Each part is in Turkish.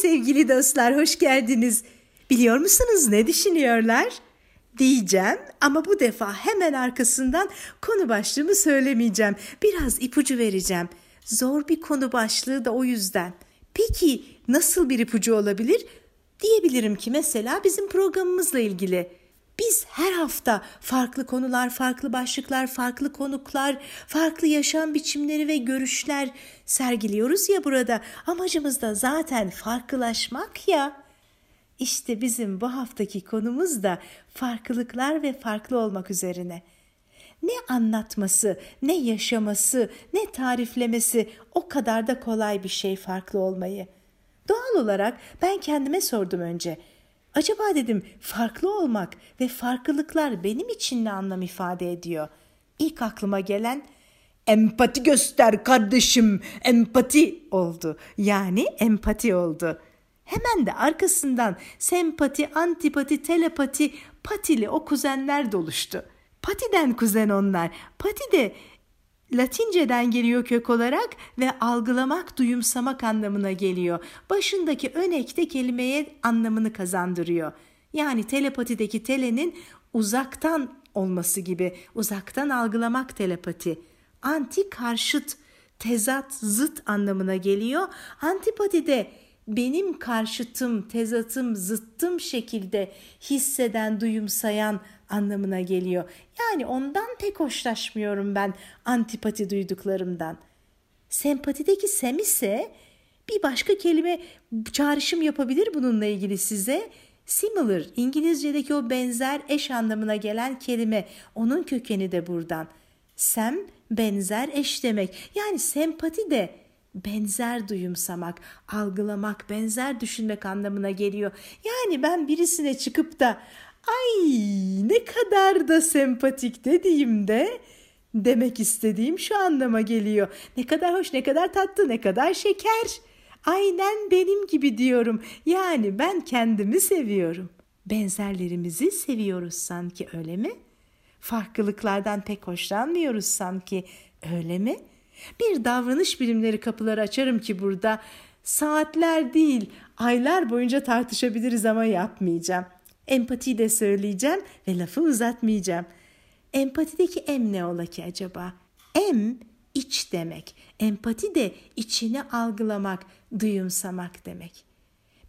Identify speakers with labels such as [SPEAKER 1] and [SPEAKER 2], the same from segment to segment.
[SPEAKER 1] sevgili dostlar, hoş geldiniz. Biliyor musunuz ne düşünüyorlar? Diyeceğim ama bu defa hemen arkasından konu başlığımı söylemeyeceğim. Biraz ipucu vereceğim. Zor bir konu başlığı da o yüzden. Peki nasıl bir ipucu olabilir? Diyebilirim ki mesela bizim programımızla ilgili. Biz her hafta farklı konular, farklı başlıklar, farklı konuklar, farklı yaşam biçimleri ve görüşler sergiliyoruz ya burada. Amacımız da zaten farklılaşmak ya. İşte bizim bu haftaki konumuz da farklılıklar ve farklı olmak üzerine. Ne anlatması, ne yaşaması, ne tariflemesi o kadar da kolay bir şey farklı olmayı. Doğal olarak ben kendime sordum önce. Acaba dedim farklı olmak ve farklılıklar benim için ne anlam ifade ediyor? İlk aklıma gelen empati göster kardeşim, empati oldu. Yani empati oldu. Hemen de arkasından sempati, antipati, telepati, patili o kuzenler doluştu. Patiden kuzen onlar. Pati de Latinceden geliyor kök olarak ve algılamak, duyumsamak anlamına geliyor. Başındaki önekte kelimeye anlamını kazandırıyor. Yani telepatideki telenin uzaktan olması gibi, uzaktan algılamak telepati. Anti karşıt, tezat, zıt anlamına geliyor. Antipati de benim karşıtım, tezatım, zıttım şekilde hisseden, duyumsayan anlamına geliyor. Yani ondan pek hoşlaşmıyorum ben antipati duyduklarımdan. Sempatideki sem ise bir başka kelime çağrışım yapabilir bununla ilgili size. Similar, İngilizce'deki o benzer eş anlamına gelen kelime. Onun kökeni de buradan. Sem, benzer eş demek. Yani sempati de benzer duyumsamak, algılamak, benzer düşünmek anlamına geliyor. Yani ben birisine çıkıp da ay ne kadar da sempatik dediğimde demek istediğim şu anlama geliyor. Ne kadar hoş, ne kadar tatlı, ne kadar şeker. Aynen benim gibi diyorum. Yani ben kendimi seviyorum. Benzerlerimizi seviyoruz sanki öyle mi? Farklılıklardan pek hoşlanmıyoruz sanki öyle mi? Bir davranış bilimleri kapıları açarım ki burada saatler değil aylar boyunca tartışabiliriz ama yapmayacağım. Empatiyi de söyleyeceğim ve lafı uzatmayacağım. Empatideki em ne ola ki acaba? Em iç demek. Empati de içini algılamak, duyumsamak demek.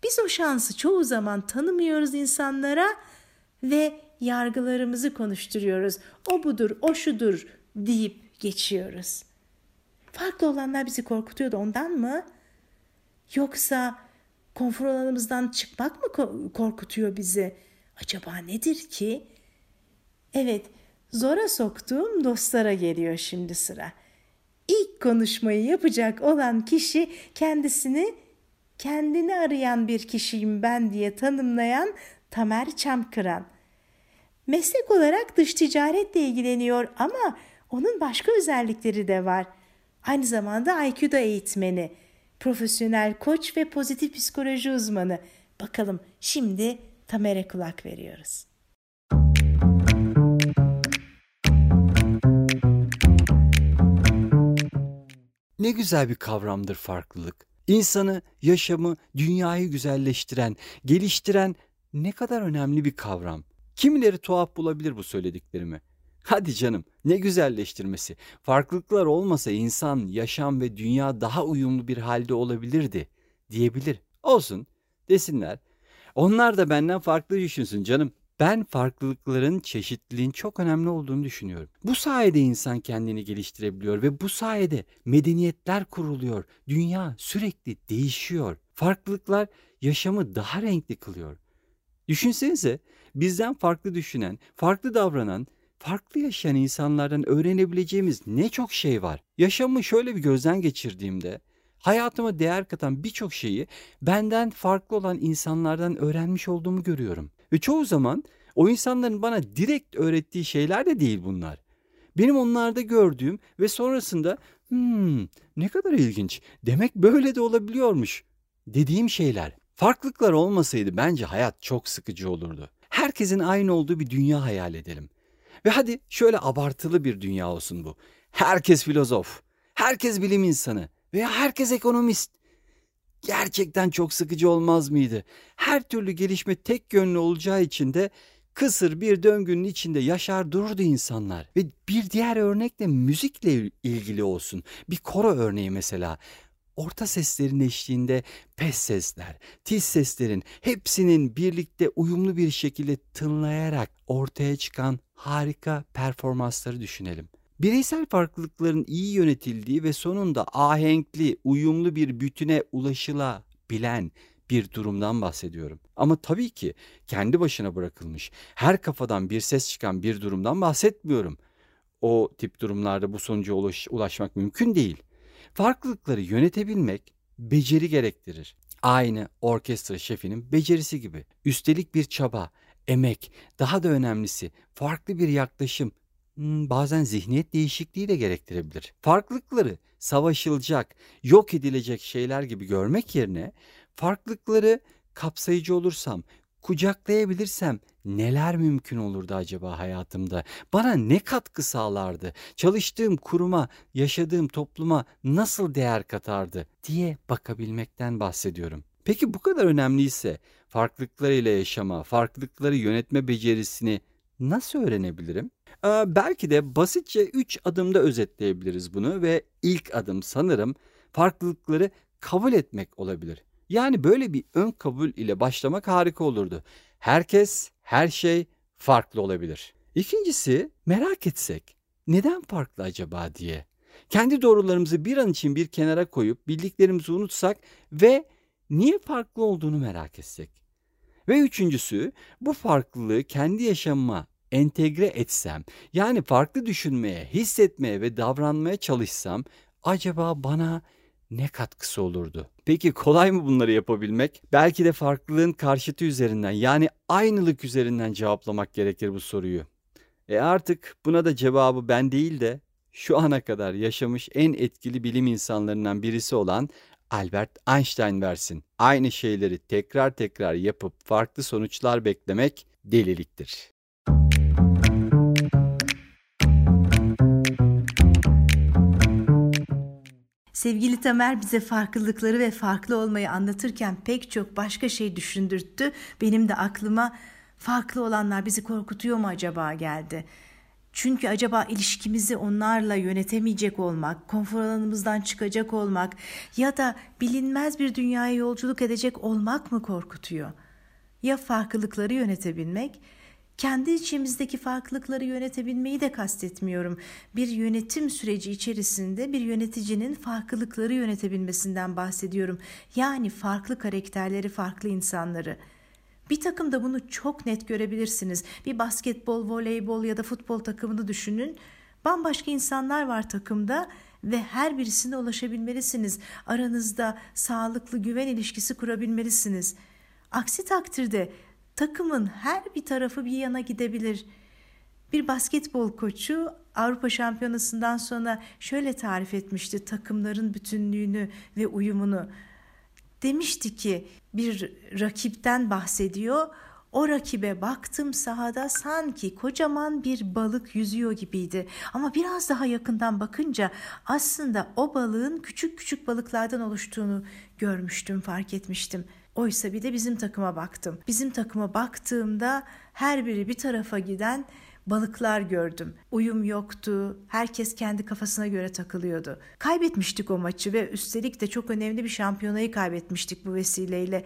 [SPEAKER 1] Biz o şansı çoğu zaman tanımıyoruz insanlara ve yargılarımızı konuşturuyoruz. O budur, o şudur deyip geçiyoruz. Farklı olanlar bizi korkutuyordu ondan mı? Yoksa konfor alanımızdan çıkmak mı korkutuyor bizi? Acaba nedir ki? Evet, zora soktuğum dostlara geliyor şimdi sıra. İlk konuşmayı yapacak olan kişi kendisini kendini arayan bir kişiyim ben diye tanımlayan Tamer Çamkıran. Meslek olarak dış ticaretle ilgileniyor ama onun başka özellikleri de var. Aynı zamanda Aikido eğitmeni, profesyonel koç ve pozitif psikoloji uzmanı. Bakalım şimdi Tamer'e kulak veriyoruz.
[SPEAKER 2] Ne güzel bir kavramdır farklılık. İnsanı, yaşamı, dünyayı güzelleştiren, geliştiren ne kadar önemli bir kavram. Kimileri tuhaf bulabilir bu söylediklerimi. Hadi canım ne güzelleştirmesi. Farklılıklar olmasa insan, yaşam ve dünya daha uyumlu bir halde olabilirdi diyebilir. Olsun desinler. Onlar da benden farklı düşünsün canım. Ben farklılıkların, çeşitliliğin çok önemli olduğunu düşünüyorum. Bu sayede insan kendini geliştirebiliyor ve bu sayede medeniyetler kuruluyor. Dünya sürekli değişiyor. Farklılıklar yaşamı daha renkli kılıyor. Düşünsenize bizden farklı düşünen, farklı davranan, farklı yaşayan insanlardan öğrenebileceğimiz ne çok şey var. Yaşamı şöyle bir gözden geçirdiğimde hayatıma değer katan birçok şeyi benden farklı olan insanlardan öğrenmiş olduğumu görüyorum. Ve çoğu zaman o insanların bana direkt öğrettiği şeyler de değil bunlar. Benim onlarda gördüğüm ve sonrasında hmm, ne kadar ilginç demek böyle de olabiliyormuş dediğim şeyler. Farklılıklar olmasaydı bence hayat çok sıkıcı olurdu. Herkesin aynı olduğu bir dünya hayal edelim. Ve hadi şöyle abartılı bir dünya olsun bu. Herkes filozof, herkes bilim insanı veya herkes ekonomist. Gerçekten çok sıkıcı olmaz mıydı? Her türlü gelişme tek yönlü olacağı için de kısır bir döngünün içinde yaşar dururdu insanlar. Ve bir diğer örnek de müzikle ilgili olsun. Bir koro örneği mesela. Orta seslerin eşliğinde pes sesler, tiz seslerin hepsinin birlikte uyumlu bir şekilde tınlayarak ortaya çıkan harika performansları düşünelim. Bireysel farklılıkların iyi yönetildiği ve sonunda ahenkli, uyumlu bir bütüne ulaşılabilen bir durumdan bahsediyorum. Ama tabii ki kendi başına bırakılmış, her kafadan bir ses çıkan bir durumdan bahsetmiyorum. O tip durumlarda bu sonuca ulaş, ulaşmak mümkün değil. Farklılıkları yönetebilmek beceri gerektirir. Aynı orkestra şefinin becerisi gibi. Üstelik bir çaba, emek, daha da önemlisi farklı bir yaklaşım, hmm, bazen zihniyet değişikliği de gerektirebilir. Farklılıkları savaşılacak, yok edilecek şeyler gibi görmek yerine farklılıkları kapsayıcı olursam, kucaklayabilirsem neler mümkün olurdu acaba hayatımda? Bana ne katkı sağlardı? Çalıştığım kuruma, yaşadığım topluma nasıl değer katardı diye bakabilmekten bahsediyorum. Peki bu kadar önemliyse farklılıklarıyla yaşama, farklılıkları yönetme becerisini nasıl öğrenebilirim? Ee, belki de basitçe 3 adımda özetleyebiliriz bunu ve ilk adım sanırım farklılıkları kabul etmek olabilir. Yani böyle bir ön kabul ile başlamak harika olurdu. Herkes, her şey farklı olabilir. İkincisi merak etsek neden farklı acaba diye. Kendi doğrularımızı bir an için bir kenara koyup bildiklerimizi unutsak ve niye farklı olduğunu merak etsek. Ve üçüncüsü bu farklılığı kendi yaşamıma entegre etsem yani farklı düşünmeye, hissetmeye ve davranmaya çalışsam acaba bana ne katkısı olurdu? Peki kolay mı bunları yapabilmek? Belki de farklılığın karşıtı üzerinden yani aynılık üzerinden cevaplamak gerekir bu soruyu. E artık buna da cevabı ben değil de şu ana kadar yaşamış en etkili bilim insanlarından birisi olan Albert Einstein versin. Aynı şeyleri tekrar tekrar yapıp farklı sonuçlar beklemek deliliktir.
[SPEAKER 1] Sevgili Tamer bize farklılıkları ve farklı olmayı anlatırken pek çok başka şey düşündürttü. Benim de aklıma farklı olanlar bizi korkutuyor mu acaba geldi. Çünkü acaba ilişkimizi onlarla yönetemeyecek olmak, konfor alanımızdan çıkacak olmak ya da bilinmez bir dünyaya yolculuk edecek olmak mı korkutuyor? Ya farklılıkları yönetebilmek kendi içimizdeki farklılıkları yönetebilmeyi de kastetmiyorum. Bir yönetim süreci içerisinde bir yöneticinin farklılıkları yönetebilmesinden bahsediyorum. Yani farklı karakterleri, farklı insanları. Bir takımda bunu çok net görebilirsiniz. Bir basketbol, voleybol ya da futbol takımını düşünün. Bambaşka insanlar var takımda ve her birisine ulaşabilmelisiniz. Aranızda sağlıklı güven ilişkisi kurabilmelisiniz. Aksi takdirde takımın her bir tarafı bir yana gidebilir. Bir basketbol koçu Avrupa Şampiyonası'ndan sonra şöyle tarif etmişti takımların bütünlüğünü ve uyumunu. Demişti ki bir rakipten bahsediyor. O rakibe baktım sahada sanki kocaman bir balık yüzüyor gibiydi. Ama biraz daha yakından bakınca aslında o balığın küçük küçük balıklardan oluştuğunu görmüştüm, fark etmiştim.'' Oysa bir de bizim takıma baktım. Bizim takıma baktığımda her biri bir tarafa giden balıklar gördüm. Uyum yoktu. Herkes kendi kafasına göre takılıyordu. Kaybetmiştik o maçı ve üstelik de çok önemli bir şampiyonayı kaybetmiştik bu vesileyle.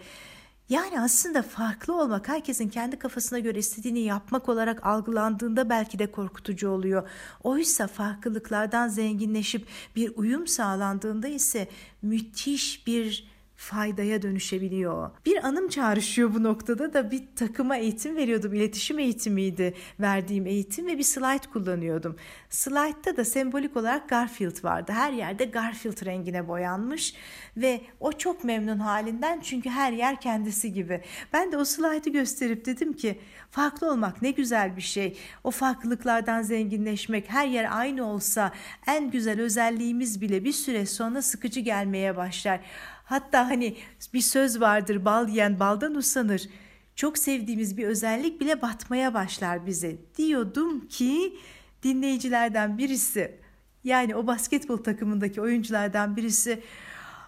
[SPEAKER 1] Yani aslında farklı olmak, herkesin kendi kafasına göre istediğini yapmak olarak algılandığında belki de korkutucu oluyor. Oysa farklılıklardan zenginleşip bir uyum sağlandığında ise müthiş bir faydaya dönüşebiliyor. Bir anım çağrışıyor bu noktada da bir takıma eğitim veriyordum. İletişim eğitimiydi verdiğim eğitim ve bir slide kullanıyordum. Slide'da da sembolik olarak Garfield vardı. Her yerde Garfield rengine boyanmış ve o çok memnun halinden çünkü her yer kendisi gibi. Ben de o slide'ı gösterip dedim ki farklı olmak ne güzel bir şey. O farklılıklardan zenginleşmek her yer aynı olsa en güzel özelliğimiz bile bir süre sonra sıkıcı gelmeye başlar. Hatta hani bir söz vardır bal yiyen baldan usanır. Çok sevdiğimiz bir özellik bile batmaya başlar bize. Diyordum ki dinleyicilerden birisi yani o basketbol takımındaki oyunculardan birisi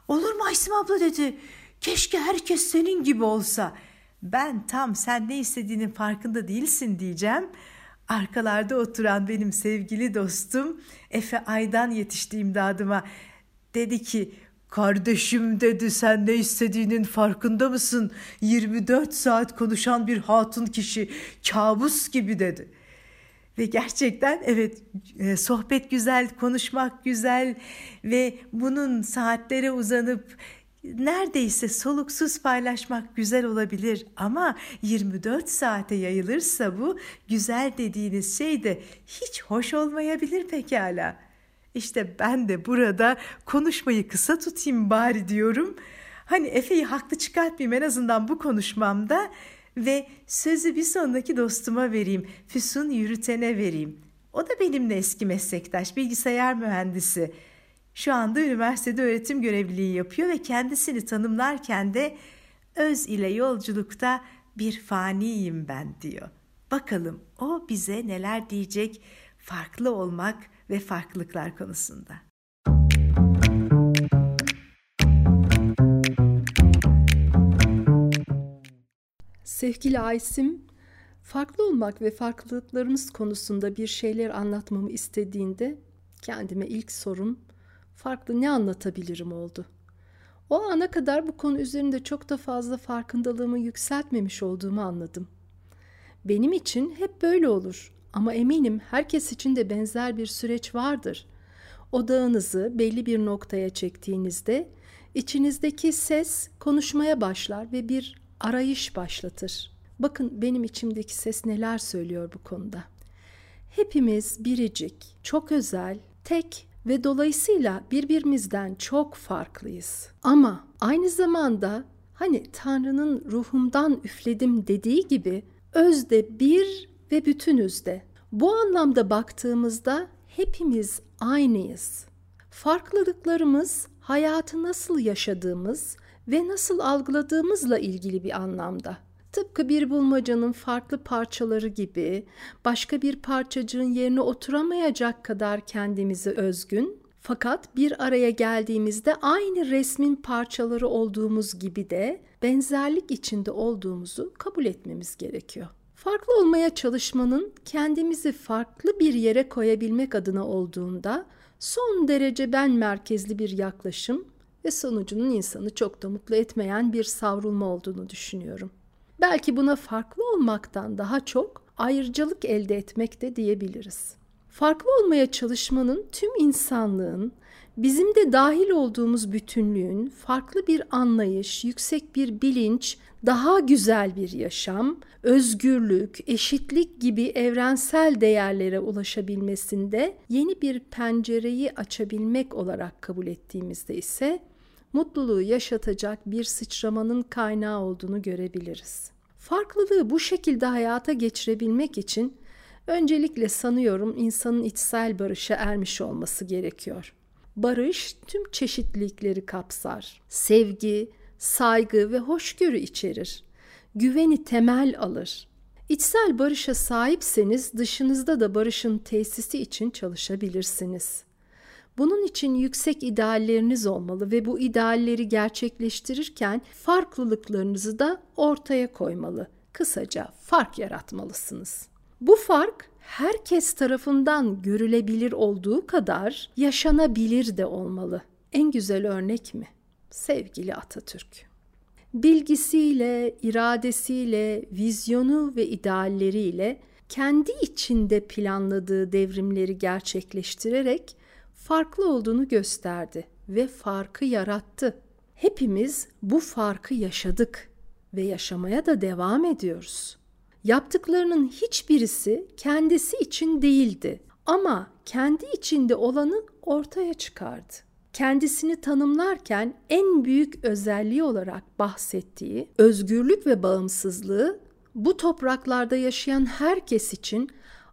[SPEAKER 1] Olur mu Aysim abla dedi. Keşke herkes senin gibi olsa. Ben tam sen ne istediğinin farkında değilsin diyeceğim. Arkalarda oturan benim sevgili dostum Efe Aydan yetişti imdadıma. Dedi ki Kardeşim dedi sen ne istediğinin farkında mısın? 24 saat konuşan bir hatun kişi kabus gibi dedi. Ve gerçekten evet e, sohbet güzel, konuşmak güzel ve bunun saatlere uzanıp neredeyse soluksuz paylaşmak güzel olabilir ama 24 saate yayılırsa bu güzel dediğiniz şey de hiç hoş olmayabilir pekala. İşte ben de burada konuşmayı kısa tutayım bari diyorum. Hani Efe'yi haklı çıkartmayayım en azından bu konuşmamda ve sözü bir sonraki dostuma vereyim. Füsun Yürüten'e vereyim. O da benimle eski meslektaş, bilgisayar mühendisi. Şu anda üniversitede öğretim görevliliği yapıyor ve kendisini tanımlarken de öz ile yolculukta bir faniyim ben diyor. Bakalım o bize neler diyecek farklı olmak ve farklılıklar konusunda.
[SPEAKER 3] Sevgili Aysim, farklı olmak ve farklılıklarımız konusunda bir şeyler anlatmamı istediğinde kendime ilk sorum farklı ne anlatabilirim oldu. O ana kadar bu konu üzerinde çok da fazla farkındalığımı yükseltmemiş olduğumu anladım. Benim için hep böyle olur ama eminim herkes için de benzer bir süreç vardır. Odağınızı belli bir noktaya çektiğinizde içinizdeki ses konuşmaya başlar ve bir arayış başlatır. Bakın benim içimdeki ses neler söylüyor bu konuda. Hepimiz biricik, çok özel, tek ve dolayısıyla birbirimizden çok farklıyız. Ama aynı zamanda hani Tanrı'nın ruhumdan üfledim dediği gibi özde bir ve bütünüzde. Bu anlamda baktığımızda hepimiz aynıyız. Farklılıklarımız hayatı nasıl yaşadığımız ve nasıl algıladığımızla ilgili bir anlamda. Tıpkı bir bulmacanın farklı parçaları gibi başka bir parçacığın yerine oturamayacak kadar kendimize özgün fakat bir araya geldiğimizde aynı resmin parçaları olduğumuz gibi de benzerlik içinde olduğumuzu kabul etmemiz gerekiyor. Farklı olmaya çalışmanın kendimizi farklı bir yere koyabilmek adına olduğunda son derece ben merkezli bir yaklaşım ve sonucunun insanı çok da mutlu etmeyen bir savrulma olduğunu düşünüyorum. Belki buna farklı olmaktan daha çok ayrıcalık elde etmek de diyebiliriz. Farklı olmaya çalışmanın tüm insanlığın, bizim de dahil olduğumuz bütünlüğün farklı bir anlayış, yüksek bir bilinç, daha güzel bir yaşam, özgürlük, eşitlik gibi evrensel değerlere ulaşabilmesinde yeni bir pencereyi açabilmek olarak kabul ettiğimizde ise mutluluğu yaşatacak bir sıçramanın kaynağı olduğunu görebiliriz. Farklılığı bu şekilde hayata geçirebilmek için öncelikle sanıyorum insanın içsel barışa ermiş olması gerekiyor. Barış tüm çeşitlilikleri kapsar. Sevgi, saygı ve hoşgörü içerir. Güveni temel alır. İçsel barışa sahipseniz dışınızda da barışın tesisi için çalışabilirsiniz. Bunun için yüksek idealleriniz olmalı ve bu idealleri gerçekleştirirken farklılıklarınızı da ortaya koymalı. Kısaca fark yaratmalısınız. Bu fark herkes tarafından görülebilir olduğu kadar yaşanabilir de olmalı. En güzel örnek mi? Sevgili Atatürk. Bilgisiyle, iradesiyle, vizyonu ve idealleriyle kendi içinde planladığı devrimleri gerçekleştirerek farklı olduğunu gösterdi ve farkı yarattı. Hepimiz bu farkı yaşadık ve yaşamaya da devam ediyoruz. Yaptıklarının hiçbirisi kendisi için değildi ama kendi içinde olanı ortaya çıkardı. Kendisini tanımlarken en büyük özelliği olarak bahsettiği özgürlük ve bağımsızlığı bu topraklarda yaşayan herkes için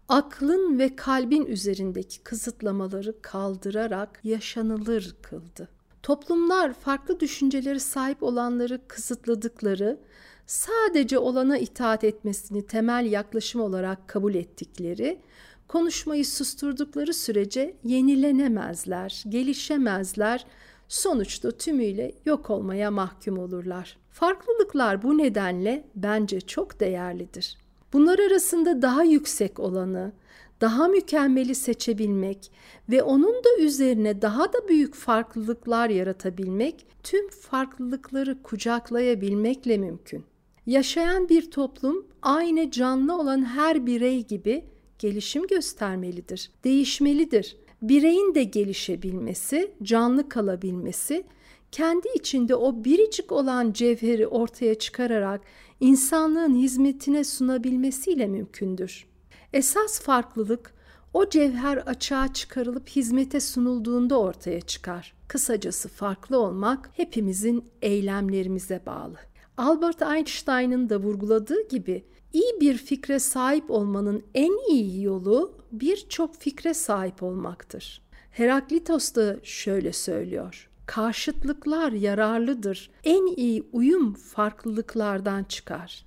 [SPEAKER 3] aklın ve kalbin üzerindeki kısıtlamaları kaldırarak yaşanılır kıldı. Toplumlar farklı düşünceleri sahip olanları kısıtladıkları, sadece olana itaat etmesini temel yaklaşım olarak kabul ettikleri, konuşmayı susturdukları sürece yenilenemezler, gelişemezler, sonuçta tümüyle yok olmaya mahkum olurlar. Farklılıklar bu nedenle bence çok değerlidir. Bunlar arasında daha yüksek olanı, daha mükemmeli seçebilmek ve onun da üzerine daha da büyük farklılıklar yaratabilmek tüm farklılıkları kucaklayabilmekle mümkün. Yaşayan bir toplum aynı canlı olan her birey gibi gelişim göstermelidir, değişmelidir. Bireyin de gelişebilmesi, canlı kalabilmesi, kendi içinde o biricik olan cevheri ortaya çıkararak insanlığın hizmetine sunabilmesiyle mümkündür. Esas farklılık o cevher açığa çıkarılıp hizmete sunulduğunda ortaya çıkar. Kısacası farklı olmak hepimizin eylemlerimize bağlı. Albert Einstein'ın da vurguladığı gibi iyi bir fikre sahip olmanın en iyi yolu birçok fikre sahip olmaktır. Heraklitos da şöyle söylüyor. Karşıtlıklar yararlıdır. En iyi uyum farklılıklardan çıkar.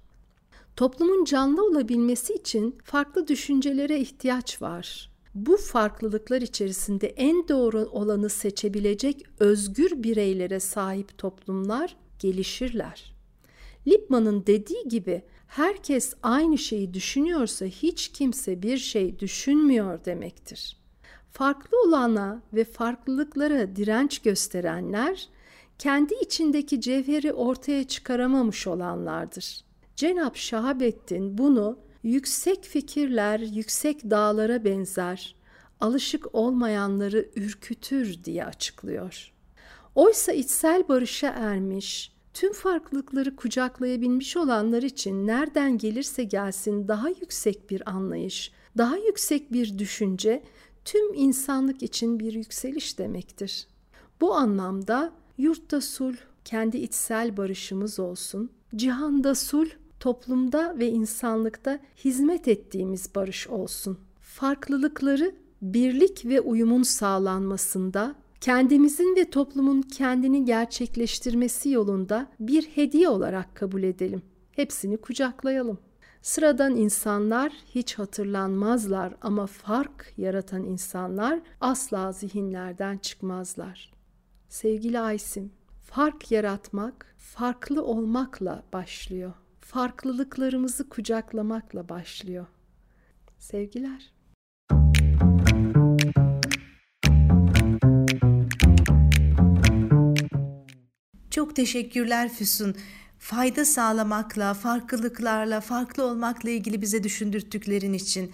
[SPEAKER 3] Toplumun canlı olabilmesi için farklı düşüncelere ihtiyaç var. Bu farklılıklar içerisinde en doğru olanı seçebilecek özgür bireylere sahip toplumlar gelişirler. Lippmann'ın dediği gibi herkes aynı şeyi düşünüyorsa hiç kimse bir şey düşünmüyor demektir. Farklı olana ve farklılıklara direnç gösterenler kendi içindeki cevheri ortaya çıkaramamış olanlardır. Cenab Şahabettin bunu yüksek fikirler yüksek dağlara benzer, alışık olmayanları ürkütür diye açıklıyor. Oysa içsel barışa ermiş, tüm farklılıkları kucaklayabilmiş olanlar için nereden gelirse gelsin daha yüksek bir anlayış, daha yüksek bir düşünce tüm insanlık için bir yükseliş demektir. Bu anlamda yurtta sulh, kendi içsel barışımız olsun, cihanda sulh, toplumda ve insanlıkta hizmet ettiğimiz barış olsun. Farklılıkları birlik ve uyumun sağlanmasında kendimizin ve toplumun kendini gerçekleştirmesi yolunda bir hediye olarak kabul edelim. Hepsini kucaklayalım. Sıradan insanlar hiç hatırlanmazlar ama fark yaratan insanlar asla zihinlerden çıkmazlar. Sevgili Aysim, fark yaratmak farklı olmakla başlıyor. Farklılıklarımızı kucaklamakla başlıyor. Sevgiler.
[SPEAKER 1] Çok teşekkürler Füsun. Fayda sağlamakla, farklılıklarla, farklı olmakla ilgili bize düşündürttüklerin için.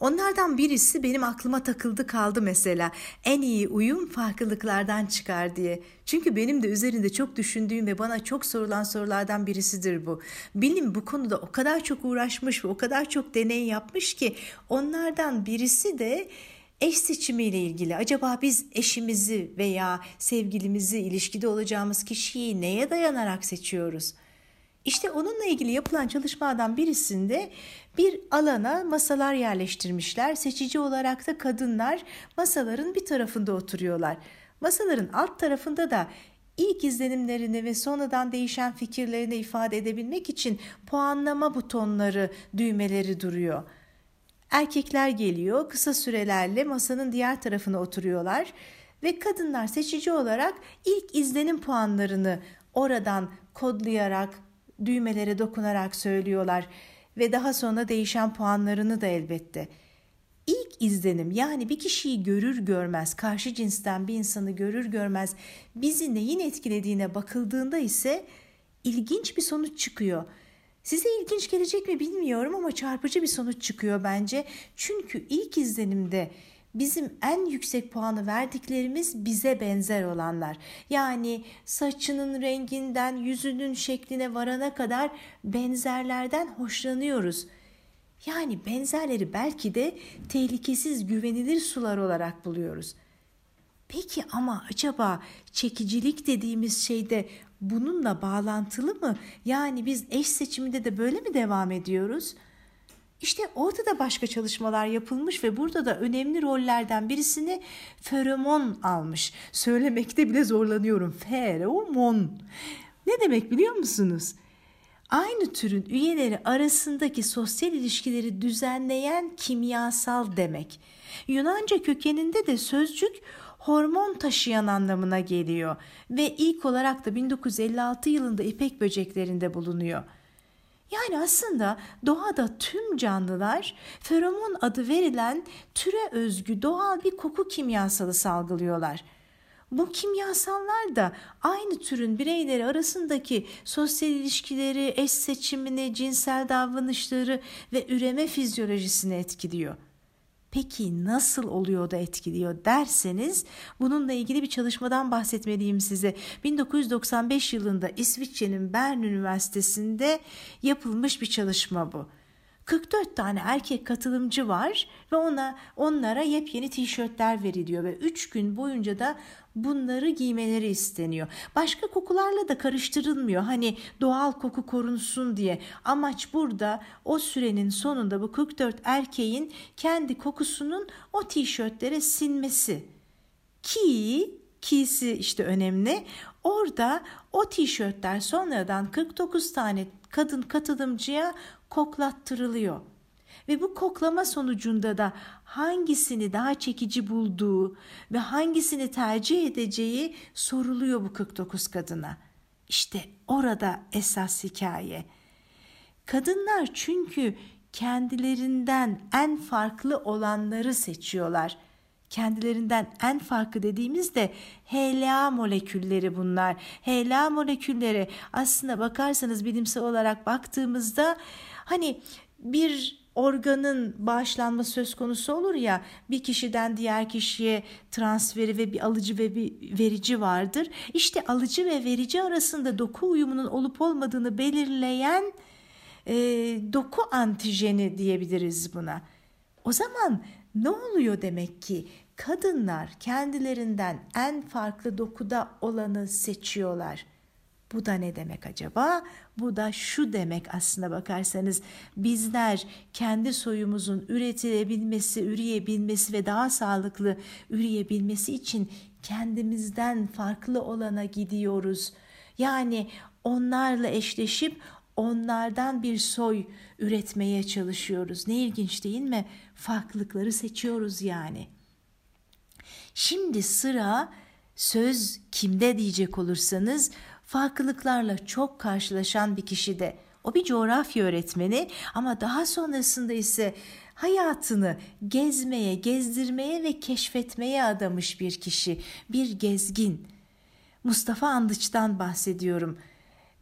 [SPEAKER 1] Onlardan birisi benim aklıma takıldı kaldı mesela. En iyi uyum farklılıklardan çıkar diye. Çünkü benim de üzerinde çok düşündüğüm ve bana çok sorulan sorulardan birisidir bu. Bilim bu konuda o kadar çok uğraşmış ve o kadar çok deney yapmış ki onlardan birisi de Eş seçimiyle ilgili acaba biz eşimizi veya sevgilimizi ilişkide olacağımız kişiyi neye dayanarak seçiyoruz? İşte onunla ilgili yapılan çalışmadan birisinde bir alana masalar yerleştirmişler. Seçici olarak da kadınlar masaların bir tarafında oturuyorlar. Masaların alt tarafında da ilk izlenimlerini ve sonradan değişen fikirlerini ifade edebilmek için puanlama butonları, düğmeleri duruyor. Erkekler geliyor, kısa sürelerle masanın diğer tarafına oturuyorlar ve kadınlar seçici olarak ilk izlenim puanlarını oradan kodlayarak, düğmelere dokunarak söylüyorlar ve daha sonra değişen puanlarını da elbette. İlk izlenim yani bir kişiyi görür görmez, karşı cinsten bir insanı görür görmez bizi neyin etkilediğine bakıldığında ise ilginç bir sonuç çıkıyor. Size ilginç gelecek mi bilmiyorum ama çarpıcı bir sonuç çıkıyor bence. Çünkü ilk izlenimde bizim en yüksek puanı verdiklerimiz bize benzer olanlar. Yani saçının renginden yüzünün şekline varana kadar benzerlerden hoşlanıyoruz. Yani benzerleri belki de tehlikesiz güvenilir sular olarak buluyoruz. Peki ama acaba çekicilik dediğimiz şeyde bununla bağlantılı mı? Yani biz eş seçiminde de böyle mi devam ediyoruz? İşte orada da başka çalışmalar yapılmış ve burada da önemli rollerden birisini feromon almış. Söylemekte bile zorlanıyorum. Feromon. Ne demek biliyor musunuz? Aynı türün üyeleri arasındaki sosyal ilişkileri düzenleyen kimyasal demek. Yunanca kökeninde de sözcük hormon taşıyan anlamına geliyor ve ilk olarak da 1956 yılında ipek böceklerinde bulunuyor. Yani aslında doğada tüm canlılar feromon adı verilen türe özgü doğal bir koku kimyasalı salgılıyorlar. Bu kimyasallar da aynı türün bireyleri arasındaki sosyal ilişkileri, eş seçimini, cinsel davranışları ve üreme fizyolojisini etkiliyor. Peki nasıl oluyor da etkiliyor derseniz bununla ilgili bir çalışmadan bahsetmeliyim size. 1995 yılında İsviçre'nin Bern Üniversitesi'nde yapılmış bir çalışma bu. 44 tane erkek katılımcı var ve ona onlara yepyeni tişörtler veriliyor ve 3 gün boyunca da bunları giymeleri isteniyor. Başka kokularla da karıştırılmıyor. Hani doğal koku korunsun diye. Amaç burada o sürenin sonunda bu 44 erkeğin kendi kokusunun o tişörtlere sinmesi. Ki kisi işte önemli. Orada o tişörtler sonradan 49 tane kadın katılımcıya koklattırılıyor. Ve bu koklama sonucunda da hangisini daha çekici bulduğu ve hangisini tercih edeceği soruluyor bu 49 kadına. İşte orada esas hikaye. Kadınlar çünkü kendilerinden en farklı olanları seçiyorlar. Kendilerinden en farklı dediğimizde HLA molekülleri bunlar. HLA molekülleri aslında bakarsanız bilimsel olarak baktığımızda hani bir organın bağışlanma söz konusu olur ya bir kişiden diğer kişiye transferi ve bir alıcı ve bir verici vardır. İşte alıcı ve verici arasında doku uyumunun olup olmadığını belirleyen e, doku antijeni diyebiliriz buna. O zaman ne oluyor demek ki? Kadınlar kendilerinden en farklı dokuda olanı seçiyorlar. Bu da ne demek acaba? Bu da şu demek aslına bakarsanız bizler kendi soyumuzun üretilebilmesi, üreyebilmesi ve daha sağlıklı üreyebilmesi için kendimizden farklı olana gidiyoruz. Yani onlarla eşleşip onlardan bir soy üretmeye çalışıyoruz. Ne ilginç değil mi? Farklılıkları seçiyoruz yani. Şimdi sıra söz kimde diyecek olursanız farklılıklarla çok karşılaşan bir kişi de. O bir coğrafya öğretmeni ama daha sonrasında ise hayatını gezmeye, gezdirmeye ve keşfetmeye adamış bir kişi, bir gezgin. Mustafa Andıç'tan bahsediyorum.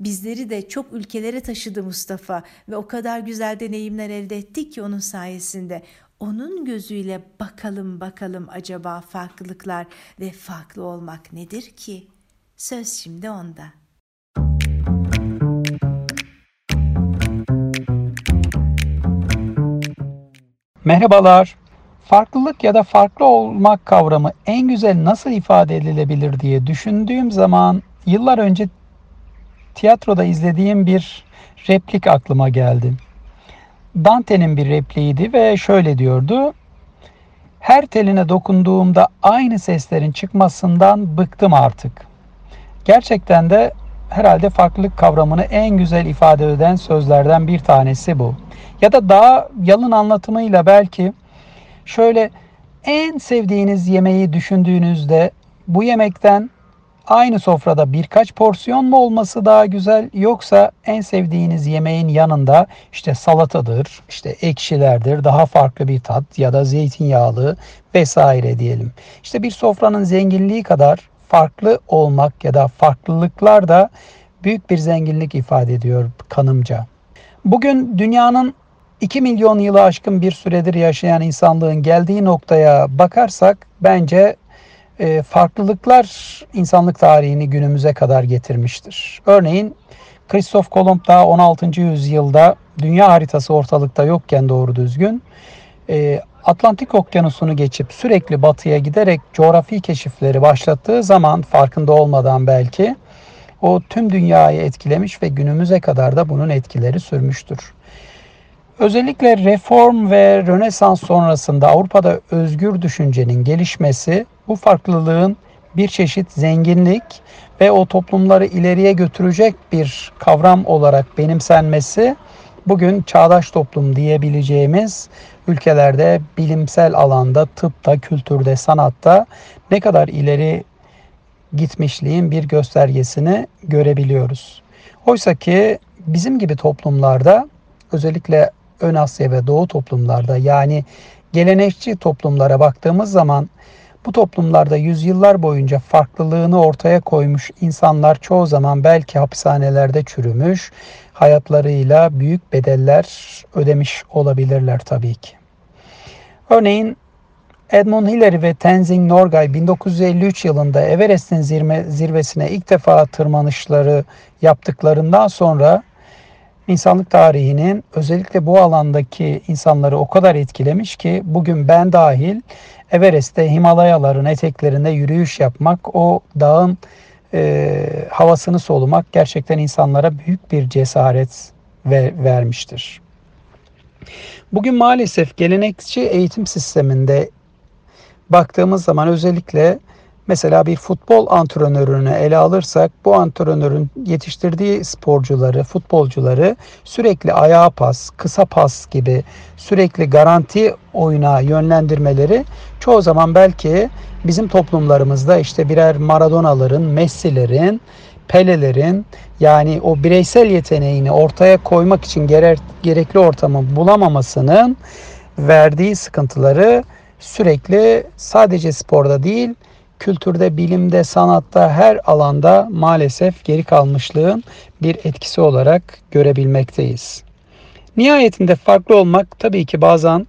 [SPEAKER 1] Bizleri de çok ülkelere taşıdı Mustafa ve o kadar güzel deneyimler elde ettik ki onun sayesinde. Onun gözüyle bakalım bakalım acaba farklılıklar ve farklı olmak nedir ki?'' Söz şimdi onda.
[SPEAKER 4] Merhabalar. Farklılık ya da farklı olmak kavramı en güzel nasıl ifade edilebilir diye düşündüğüm zaman yıllar önce tiyatroda izlediğim bir replik aklıma geldi. Dante'nin bir repliğiydi ve şöyle diyordu. Her teline dokunduğumda aynı seslerin çıkmasından bıktım artık. Gerçekten de herhalde farklılık kavramını en güzel ifade eden sözlerden bir tanesi bu. Ya da daha yalın anlatımıyla belki şöyle en sevdiğiniz yemeği düşündüğünüzde bu yemekten aynı sofrada birkaç porsiyon mu olması daha güzel yoksa en sevdiğiniz yemeğin yanında işte salatadır, işte ekşilerdir, daha farklı bir tat ya da zeytinyağlı vesaire diyelim. İşte bir sofranın zenginliği kadar farklı olmak ya da farklılıklar da büyük bir zenginlik ifade ediyor kanımca. Bugün dünyanın 2 milyon yılı aşkın bir süredir yaşayan insanlığın geldiği noktaya bakarsak bence e, farklılıklar insanlık tarihini günümüze kadar getirmiştir. Örneğin Kristof Kolomb daha 16. yüzyılda dünya haritası ortalıkta yokken doğru düzgün e, Atlantik Okyanusu'nu geçip sürekli batıya giderek coğrafi keşifleri başlattığı zaman farkında olmadan belki o tüm dünyayı etkilemiş ve günümüze kadar da bunun etkileri sürmüştür. Özellikle reform ve Rönesans sonrasında Avrupa'da özgür düşüncenin gelişmesi bu farklılığın bir çeşit zenginlik ve o toplumları ileriye götürecek bir kavram olarak benimsenmesi bugün çağdaş toplum diyebileceğimiz ülkelerde bilimsel alanda, tıpta, kültürde, sanatta ne kadar ileri gitmişliğin bir göstergesini görebiliyoruz. Oysa ki bizim gibi toplumlarda özellikle Ön Asya ve Doğu toplumlarda yani gelenekçi toplumlara baktığımız zaman bu toplumlarda yüzyıllar boyunca farklılığını ortaya koymuş insanlar çoğu zaman belki hapishanelerde çürümüş, hayatlarıyla büyük bedeller ödemiş olabilirler tabii ki. Örneğin Edmund Hillary ve Tenzing Norgay 1953 yılında Everest'in zirve, zirvesine ilk defa tırmanışları yaptıklarından sonra insanlık tarihinin özellikle bu alandaki insanları o kadar etkilemiş ki bugün ben dahil Everest'te Himalayaların eteklerinde yürüyüş yapmak, o dağın e, havasını solumak gerçekten insanlara büyük bir cesaret ve, vermiştir. Bugün maalesef gelenekçi eğitim sisteminde baktığımız zaman özellikle Mesela bir futbol antrenörünü ele alırsak bu antrenörün yetiştirdiği sporcuları, futbolcuları sürekli ayağa pas, kısa pas gibi sürekli garanti oyuna yönlendirmeleri çoğu zaman belki bizim toplumlarımızda işte birer Maradona'ların, Messi'lerin, Pele'lerin yani o bireysel yeteneğini ortaya koymak için gerekli ortamı bulamamasının verdiği sıkıntıları sürekli sadece sporda değil kültürde, bilimde, sanatta her alanda maalesef geri kalmışlığın bir etkisi olarak görebilmekteyiz. Nihayetinde farklı olmak tabii ki bazen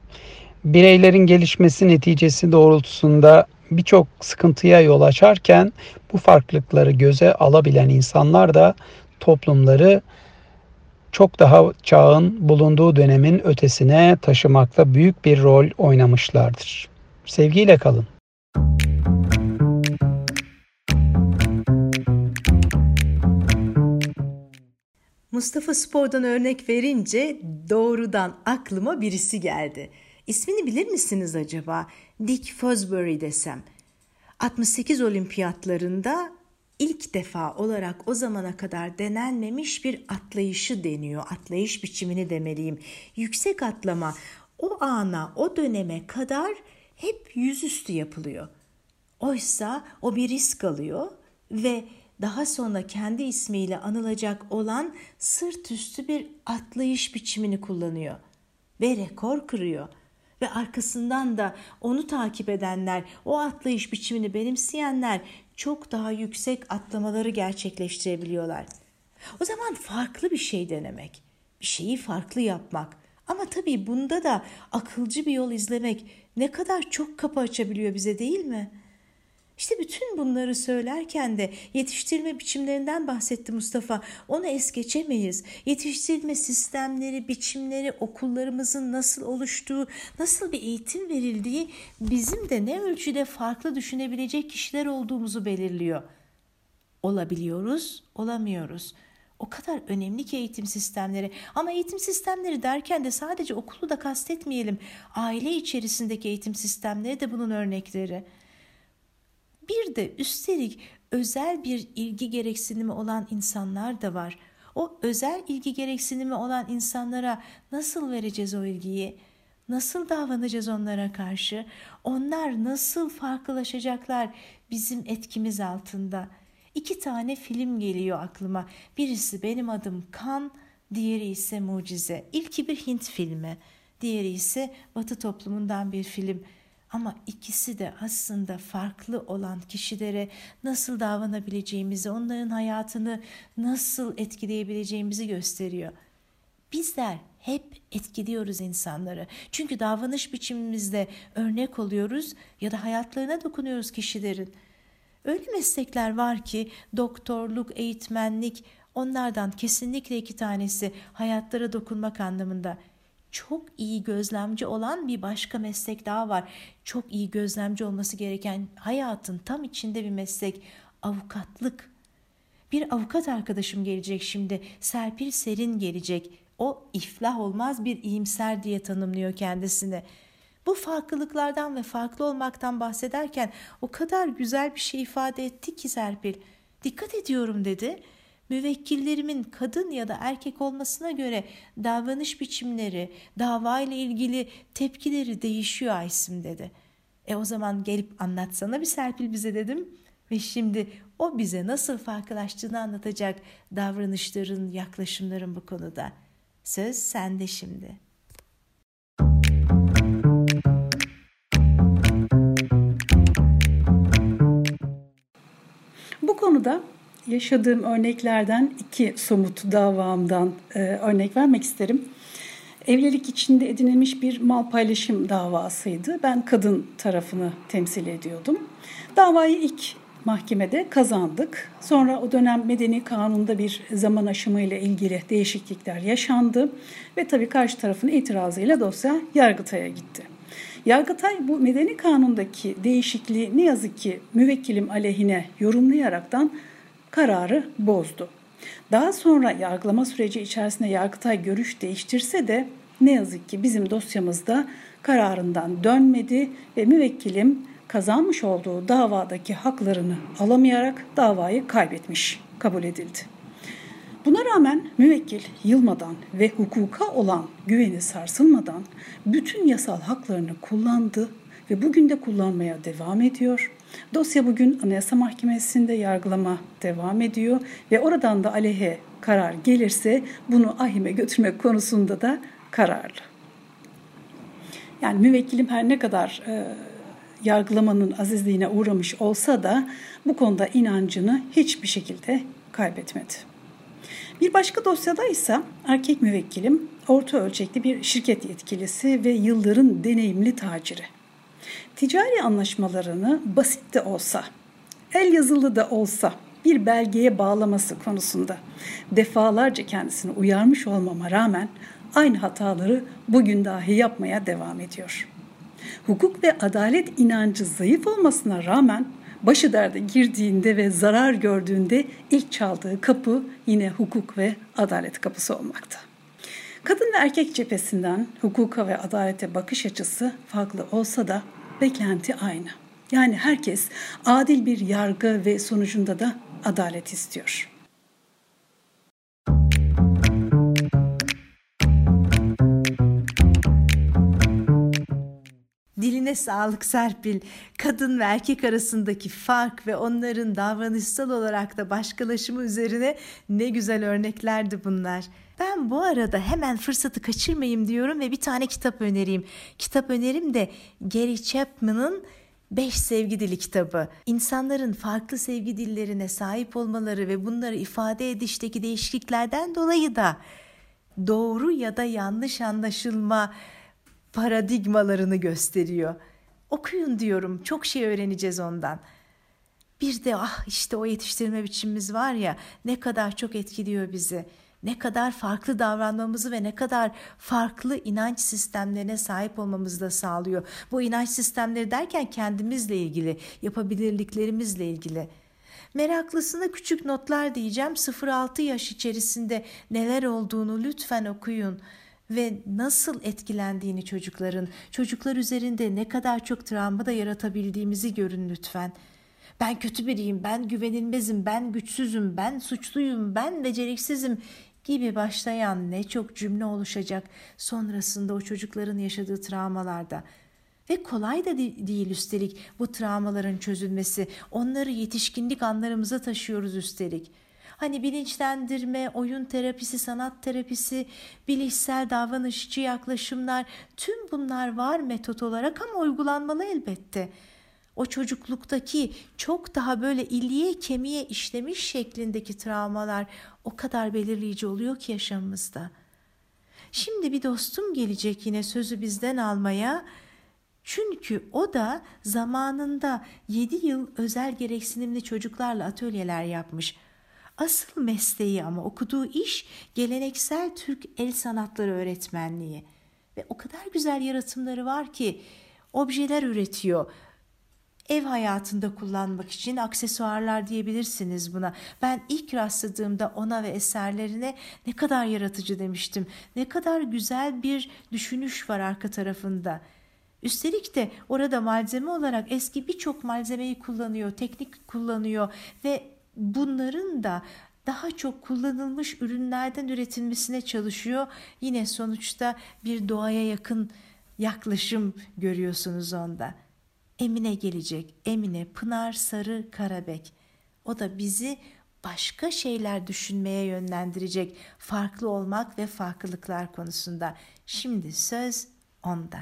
[SPEAKER 4] bireylerin gelişmesi neticesi doğrultusunda birçok sıkıntıya yol açarken bu farklılıkları göze alabilen insanlar da toplumları çok daha çağın bulunduğu dönemin ötesine taşımakta büyük bir rol oynamışlardır. Sevgiyle kalın.
[SPEAKER 1] Mustafa Spor'dan örnek verince doğrudan aklıma birisi geldi. İsmini bilir misiniz acaba? Dick Fosbury desem. 68 olimpiyatlarında ilk defa olarak o zamana kadar denenmemiş bir atlayışı deniyor. Atlayış biçimini demeliyim. Yüksek atlama o ana, o döneme kadar hep yüzüstü yapılıyor. Oysa o bir risk alıyor ve daha sonra kendi ismiyle anılacak olan sırt üstü bir atlayış biçimini kullanıyor ve rekor kırıyor ve arkasından da onu takip edenler, o atlayış biçimini benimseyenler çok daha yüksek atlamaları gerçekleştirebiliyorlar. O zaman farklı bir şey denemek, bir şeyi farklı yapmak ama tabii bunda da akılcı bir yol izlemek ne kadar çok kapı açabiliyor bize değil mi?'' İşte bütün bunları söylerken de yetiştirme biçimlerinden bahsetti Mustafa. Onu es geçemeyiz. Yetiştirme sistemleri, biçimleri, okullarımızın nasıl oluştuğu, nasıl bir eğitim verildiği bizim de ne ölçüde farklı düşünebilecek kişiler olduğumuzu belirliyor. Olabiliyoruz, olamıyoruz. O kadar önemli ki eğitim sistemleri. Ama eğitim sistemleri derken de sadece okulu da kastetmeyelim. Aile içerisindeki eğitim sistemleri de bunun örnekleri. Bir de üstelik özel bir ilgi gereksinimi olan insanlar da var. O özel ilgi gereksinimi olan insanlara nasıl vereceğiz o ilgiyi? Nasıl davranacağız onlara karşı? Onlar nasıl farklılaşacaklar bizim etkimiz altında? İki tane film geliyor aklıma. Birisi Benim Adım Kan, diğeri ise Mucize. İlki bir Hint filmi, diğeri ise Batı toplumundan bir film. Ama ikisi de aslında farklı olan kişilere nasıl davranabileceğimizi, onların hayatını nasıl etkileyebileceğimizi gösteriyor. Bizler hep etkiliyoruz insanları. Çünkü davranış biçimimizde örnek oluyoruz ya da hayatlarına dokunuyoruz kişilerin. Öyle meslekler var ki doktorluk, eğitmenlik onlardan kesinlikle iki tanesi hayatlara dokunmak anlamında çok iyi gözlemci olan bir başka meslek daha var. Çok iyi gözlemci olması gereken hayatın tam içinde bir meslek avukatlık. Bir avukat arkadaşım gelecek şimdi. Serpil Serin gelecek. O iflah olmaz bir iyimser diye tanımlıyor kendisini. Bu farklılıklardan ve farklı olmaktan bahsederken o kadar güzel bir şey ifade etti ki Serpil. Dikkat ediyorum dedi müvekkillerimin kadın ya da erkek olmasına göre davranış biçimleri, dava ile ilgili tepkileri değişiyor Aysim dedi. E o zaman gelip anlatsana bir Serpil bize dedim. Ve şimdi o bize nasıl farklılaştığını anlatacak davranışların, yaklaşımların bu konuda. Söz sende şimdi.
[SPEAKER 5] Bu konuda yaşadığım örneklerden iki somut davamdan e, örnek vermek isterim. Evlilik içinde edinilmiş bir mal paylaşım davasıydı. Ben kadın tarafını temsil ediyordum. Davayı ilk mahkemede kazandık. Sonra o dönem medeni kanunda bir zaman aşımı ile ilgili değişiklikler yaşandı ve tabii karşı tarafın itirazıyla dosya Yargıtay'a gitti. Yargıtay bu medeni kanundaki değişikliği ne yazık ki müvekkilim aleyhine yorumlayaraktan kararı bozdu. Daha sonra yargılama süreci içerisinde Yargıtay görüş değiştirse de ne yazık ki bizim dosyamızda kararından dönmedi ve müvekkilim kazanmış olduğu davadaki haklarını alamayarak davayı kaybetmiş kabul edildi. Buna rağmen müvekkil yılmadan ve hukuka olan güveni sarsılmadan bütün yasal haklarını kullandı ve bugün de kullanmaya devam ediyor. Dosya bugün Anayasa Mahkemesi'nde yargılama devam ediyor ve oradan da aleyhe karar gelirse bunu ahime götürmek konusunda da kararlı. Yani müvekkilim her ne kadar e, yargılamanın azizliğine uğramış olsa da bu konuda inancını hiçbir şekilde kaybetmedi. Bir başka dosyada ise erkek müvekkilim orta ölçekli bir şirket yetkilisi ve yılların deneyimli taciri. Ticari anlaşmalarını basit de olsa, el yazılı da olsa bir belgeye bağlaması konusunda defalarca kendisini uyarmış olmama rağmen aynı hataları bugün dahi yapmaya devam ediyor. Hukuk ve adalet inancı zayıf olmasına rağmen başı derde girdiğinde ve zarar gördüğünde ilk çaldığı kapı yine hukuk ve adalet kapısı olmakta. Kadın ve erkek cephesinden hukuka ve adalete bakış açısı farklı olsa da beklenti aynı. Yani herkes adil bir yargı ve sonucunda da adalet istiyor.
[SPEAKER 1] Diline sağlık Serpil. Kadın ve erkek arasındaki fark ve onların davranışsal olarak da başkalaşımı üzerine ne güzel örneklerdi bunlar. Ben bu arada hemen fırsatı kaçırmayayım diyorum ve bir tane kitap önereyim. Kitap önerim de Gary Chapman'ın Beş Sevgi Dili kitabı. İnsanların farklı sevgi dillerine sahip olmaları ve bunları ifade edişteki değişikliklerden dolayı da doğru ya da yanlış anlaşılma paradigmalarını gösteriyor. Okuyun diyorum. Çok şey öğreneceğiz ondan. Bir de ah işte o yetiştirme biçimimiz var ya ne kadar çok etkiliyor bizi. Ne kadar farklı davranmamızı ve ne kadar farklı inanç sistemlerine sahip olmamızı da sağlıyor. Bu inanç sistemleri derken kendimizle ilgili, yapabilirliklerimizle ilgili. Meraklısına küçük notlar diyeceğim. 0-6 yaş içerisinde neler olduğunu lütfen okuyun ve nasıl etkilendiğini çocukların, çocuklar üzerinde ne kadar çok travma da yaratabildiğimizi görün lütfen. Ben kötü biriyim, ben güvenilmezim, ben güçsüzüm, ben suçluyum, ben beceriksizim gibi başlayan ne çok cümle oluşacak sonrasında o çocukların yaşadığı travmalarda. Ve kolay da değil üstelik bu travmaların çözülmesi. Onları yetişkinlik anlarımıza taşıyoruz üstelik.'' Hani bilinçlendirme, oyun terapisi, sanat terapisi, bilişsel davranışçı yaklaşımlar tüm bunlar var metot olarak ama uygulanmalı elbette. O çocukluktaki çok daha böyle iliğe kemiğe işlemiş şeklindeki travmalar o kadar belirleyici oluyor ki yaşamımızda. Şimdi bir dostum gelecek yine sözü bizden almaya. Çünkü o da zamanında 7 yıl özel gereksinimli çocuklarla atölyeler yapmış. Asıl mesleği ama okuduğu iş geleneksel Türk el sanatları öğretmenliği. Ve o kadar güzel yaratımları var ki objeler üretiyor. Ev hayatında kullanmak için aksesuarlar diyebilirsiniz buna. Ben ilk rastladığımda ona ve eserlerine ne kadar yaratıcı demiştim. Ne kadar güzel bir düşünüş var arka tarafında. Üstelik de orada malzeme olarak eski birçok malzemeyi kullanıyor, teknik kullanıyor ve bunların da daha çok kullanılmış ürünlerden üretilmesine çalışıyor. Yine sonuçta bir doğaya yakın yaklaşım görüyorsunuz onda. Emine gelecek. Emine Pınar Sarı Karabek. O da bizi başka şeyler düşünmeye yönlendirecek. Farklı olmak ve farklılıklar konusunda. Şimdi söz onda.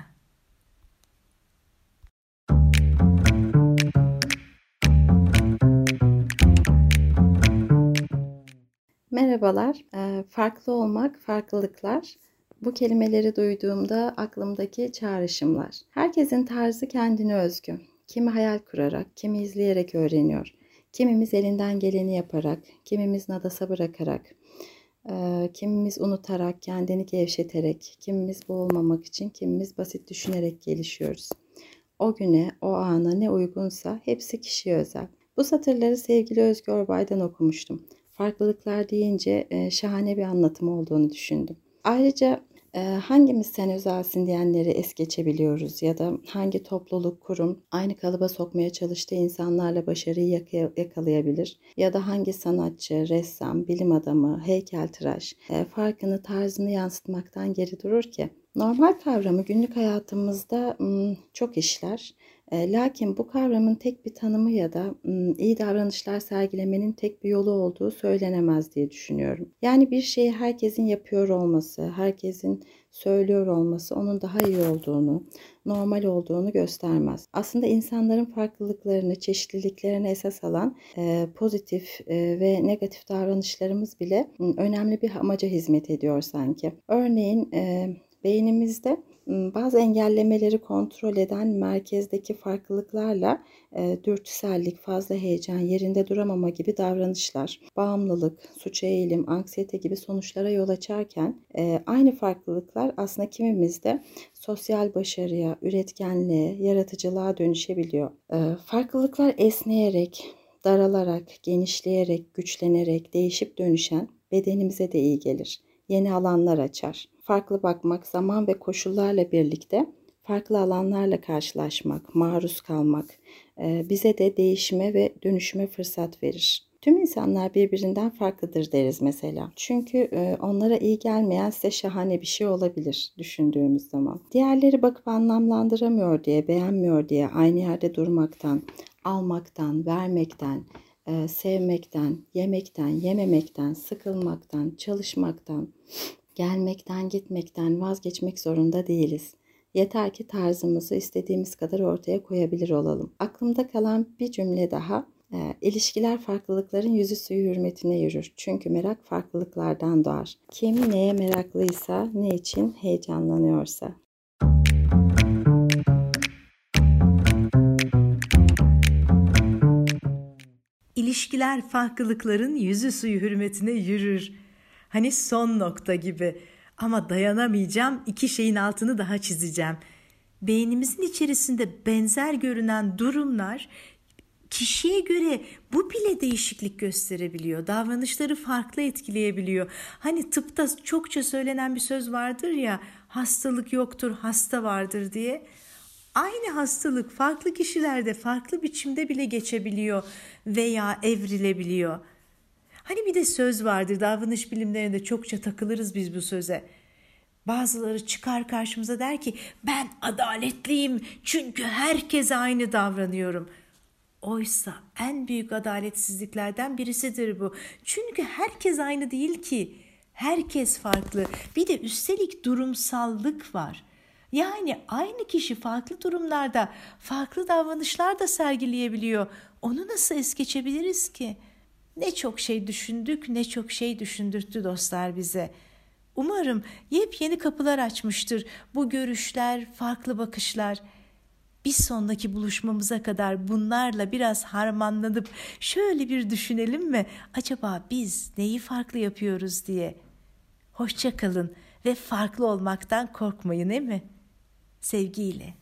[SPEAKER 6] Merhabalar. Farklı olmak, farklılıklar. Bu kelimeleri duyduğumda aklımdaki çağrışımlar. Herkesin tarzı kendine özgü. Kimi hayal kurarak, kimi izleyerek öğreniyor. Kimimiz elinden geleni yaparak, kimimiz nadasa bırakarak, kimimiz unutarak, kendini gevşeterek, kimimiz boğulmamak için, kimimiz basit düşünerek gelişiyoruz. O güne, o ana ne uygunsa hepsi kişiye özel. Bu satırları sevgili Özgür Orbay'dan okumuştum. Farklılıklar deyince şahane bir anlatım olduğunu düşündüm. Ayrıca hangimiz sen özelsin diyenleri es geçebiliyoruz ya da hangi topluluk, kurum aynı kalıba sokmaya çalıştığı insanlarla başarıyı yakalayabilir ya da hangi sanatçı, ressam, bilim adamı, heykeltıraş farkını, tarzını yansıtmaktan geri durur ki? Normal kavramı günlük hayatımızda çok işler. Lakin bu kavramın tek bir tanımı ya da iyi davranışlar sergilemenin tek bir yolu olduğu söylenemez diye düşünüyorum. Yani bir şeyi herkesin yapıyor olması, herkesin söylüyor olması onun daha iyi olduğunu, normal olduğunu göstermez. Aslında insanların farklılıklarını, çeşitliliklerini esas alan pozitif ve negatif davranışlarımız bile önemli bir amaca hizmet ediyor sanki. Örneğin beynimizde bazı engellemeleri kontrol eden merkezdeki farklılıklarla e, dürtüsellik, fazla heyecan, yerinde duramama gibi davranışlar, bağımlılık, suça eğilim, anksiyete gibi sonuçlara yol açarken e, aynı farklılıklar aslında kimimizde sosyal başarıya, üretkenliğe, yaratıcılığa dönüşebiliyor. E, farklılıklar esneyerek, daralarak, genişleyerek, güçlenerek, değişip dönüşen bedenimize de iyi gelir. Yeni alanlar açar farklı bakmak, zaman ve koşullarla birlikte farklı alanlarla karşılaşmak, maruz kalmak e, bize de değişime ve dönüşüme fırsat verir. Tüm insanlar birbirinden farklıdır deriz mesela. Çünkü e, onlara iyi gelmeyen size şahane bir şey olabilir düşündüğümüz zaman. Diğerleri bakıp anlamlandıramıyor diye, beğenmiyor diye aynı yerde durmaktan, almaktan, vermekten, e, sevmekten, yemekten, yememekten, sıkılmaktan, çalışmaktan, Gelmekten, gitmekten vazgeçmek zorunda değiliz. Yeter ki tarzımızı istediğimiz kadar ortaya koyabilir olalım. Aklımda kalan bir cümle daha. E, ilişkiler farklılıkların yüzü suyu hürmetine yürür. Çünkü merak farklılıklardan doğar. Kim neye meraklıysa, ne için heyecanlanıyorsa.
[SPEAKER 1] İlişkiler farklılıkların yüzü suyu hürmetine yürür. Hani son nokta gibi. Ama dayanamayacağım iki şeyin altını daha çizeceğim. Beynimizin içerisinde benzer görünen durumlar kişiye göre bu bile değişiklik gösterebiliyor. Davranışları farklı etkileyebiliyor. Hani tıpta çokça söylenen bir söz vardır ya hastalık yoktur hasta vardır diye. Aynı hastalık farklı kişilerde farklı biçimde bile geçebiliyor veya evrilebiliyor. Hani bir de söz vardır davranış bilimlerinde çokça takılırız biz bu söze. Bazıları çıkar karşımıza der ki ben adaletliyim çünkü herkese aynı davranıyorum. Oysa en büyük adaletsizliklerden birisidir bu. Çünkü herkes aynı değil ki. Herkes farklı. Bir de üstelik durumsallık var. Yani aynı kişi farklı durumlarda farklı davranışlar da sergileyebiliyor. Onu nasıl es geçebiliriz ki?'' Ne çok şey düşündük, ne çok şey düşündürttü dostlar bize. Umarım yepyeni kapılar açmıştır bu görüşler, farklı bakışlar. Bir sonraki buluşmamıza kadar bunlarla biraz harmanlanıp şöyle bir düşünelim mi? Acaba biz neyi farklı yapıyoruz diye. Hoşça kalın ve farklı olmaktan korkmayın değil mi? Sevgiyle.